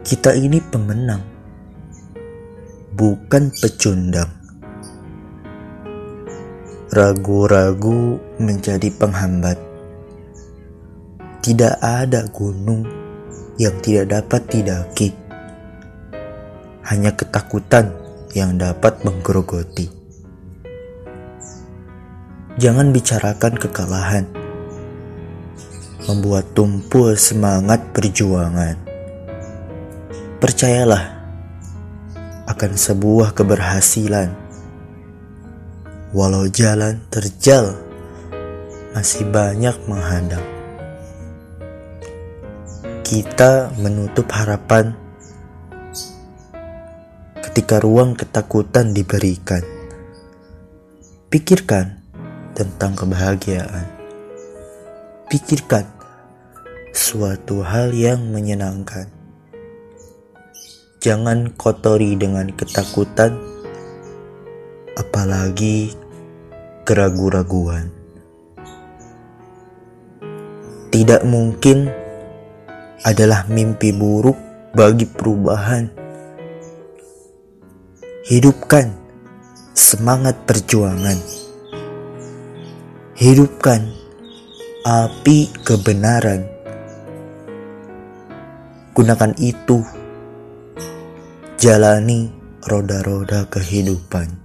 Kita ini pemenang, bukan pecundang. Ragu-ragu menjadi penghambat. Tidak ada gunung yang tidak dapat didaki. Hanya ketakutan yang dapat menggerogoti. Jangan bicarakan kekalahan. Membuat tumpul semangat perjuangan. Percayalah akan sebuah keberhasilan. Walau jalan terjal masih banyak menghadang. Kita menutup harapan ketika ruang ketakutan diberikan. Pikirkan tentang kebahagiaan. Pikirkan suatu hal yang menyenangkan. Jangan kotori dengan ketakutan, apalagi keraguan-raguan. Tidak mungkin adalah mimpi buruk bagi perubahan. Hidupkan semangat perjuangan. Hidupkan api kebenaran. Gunakan itu jalani roda-roda kehidupan.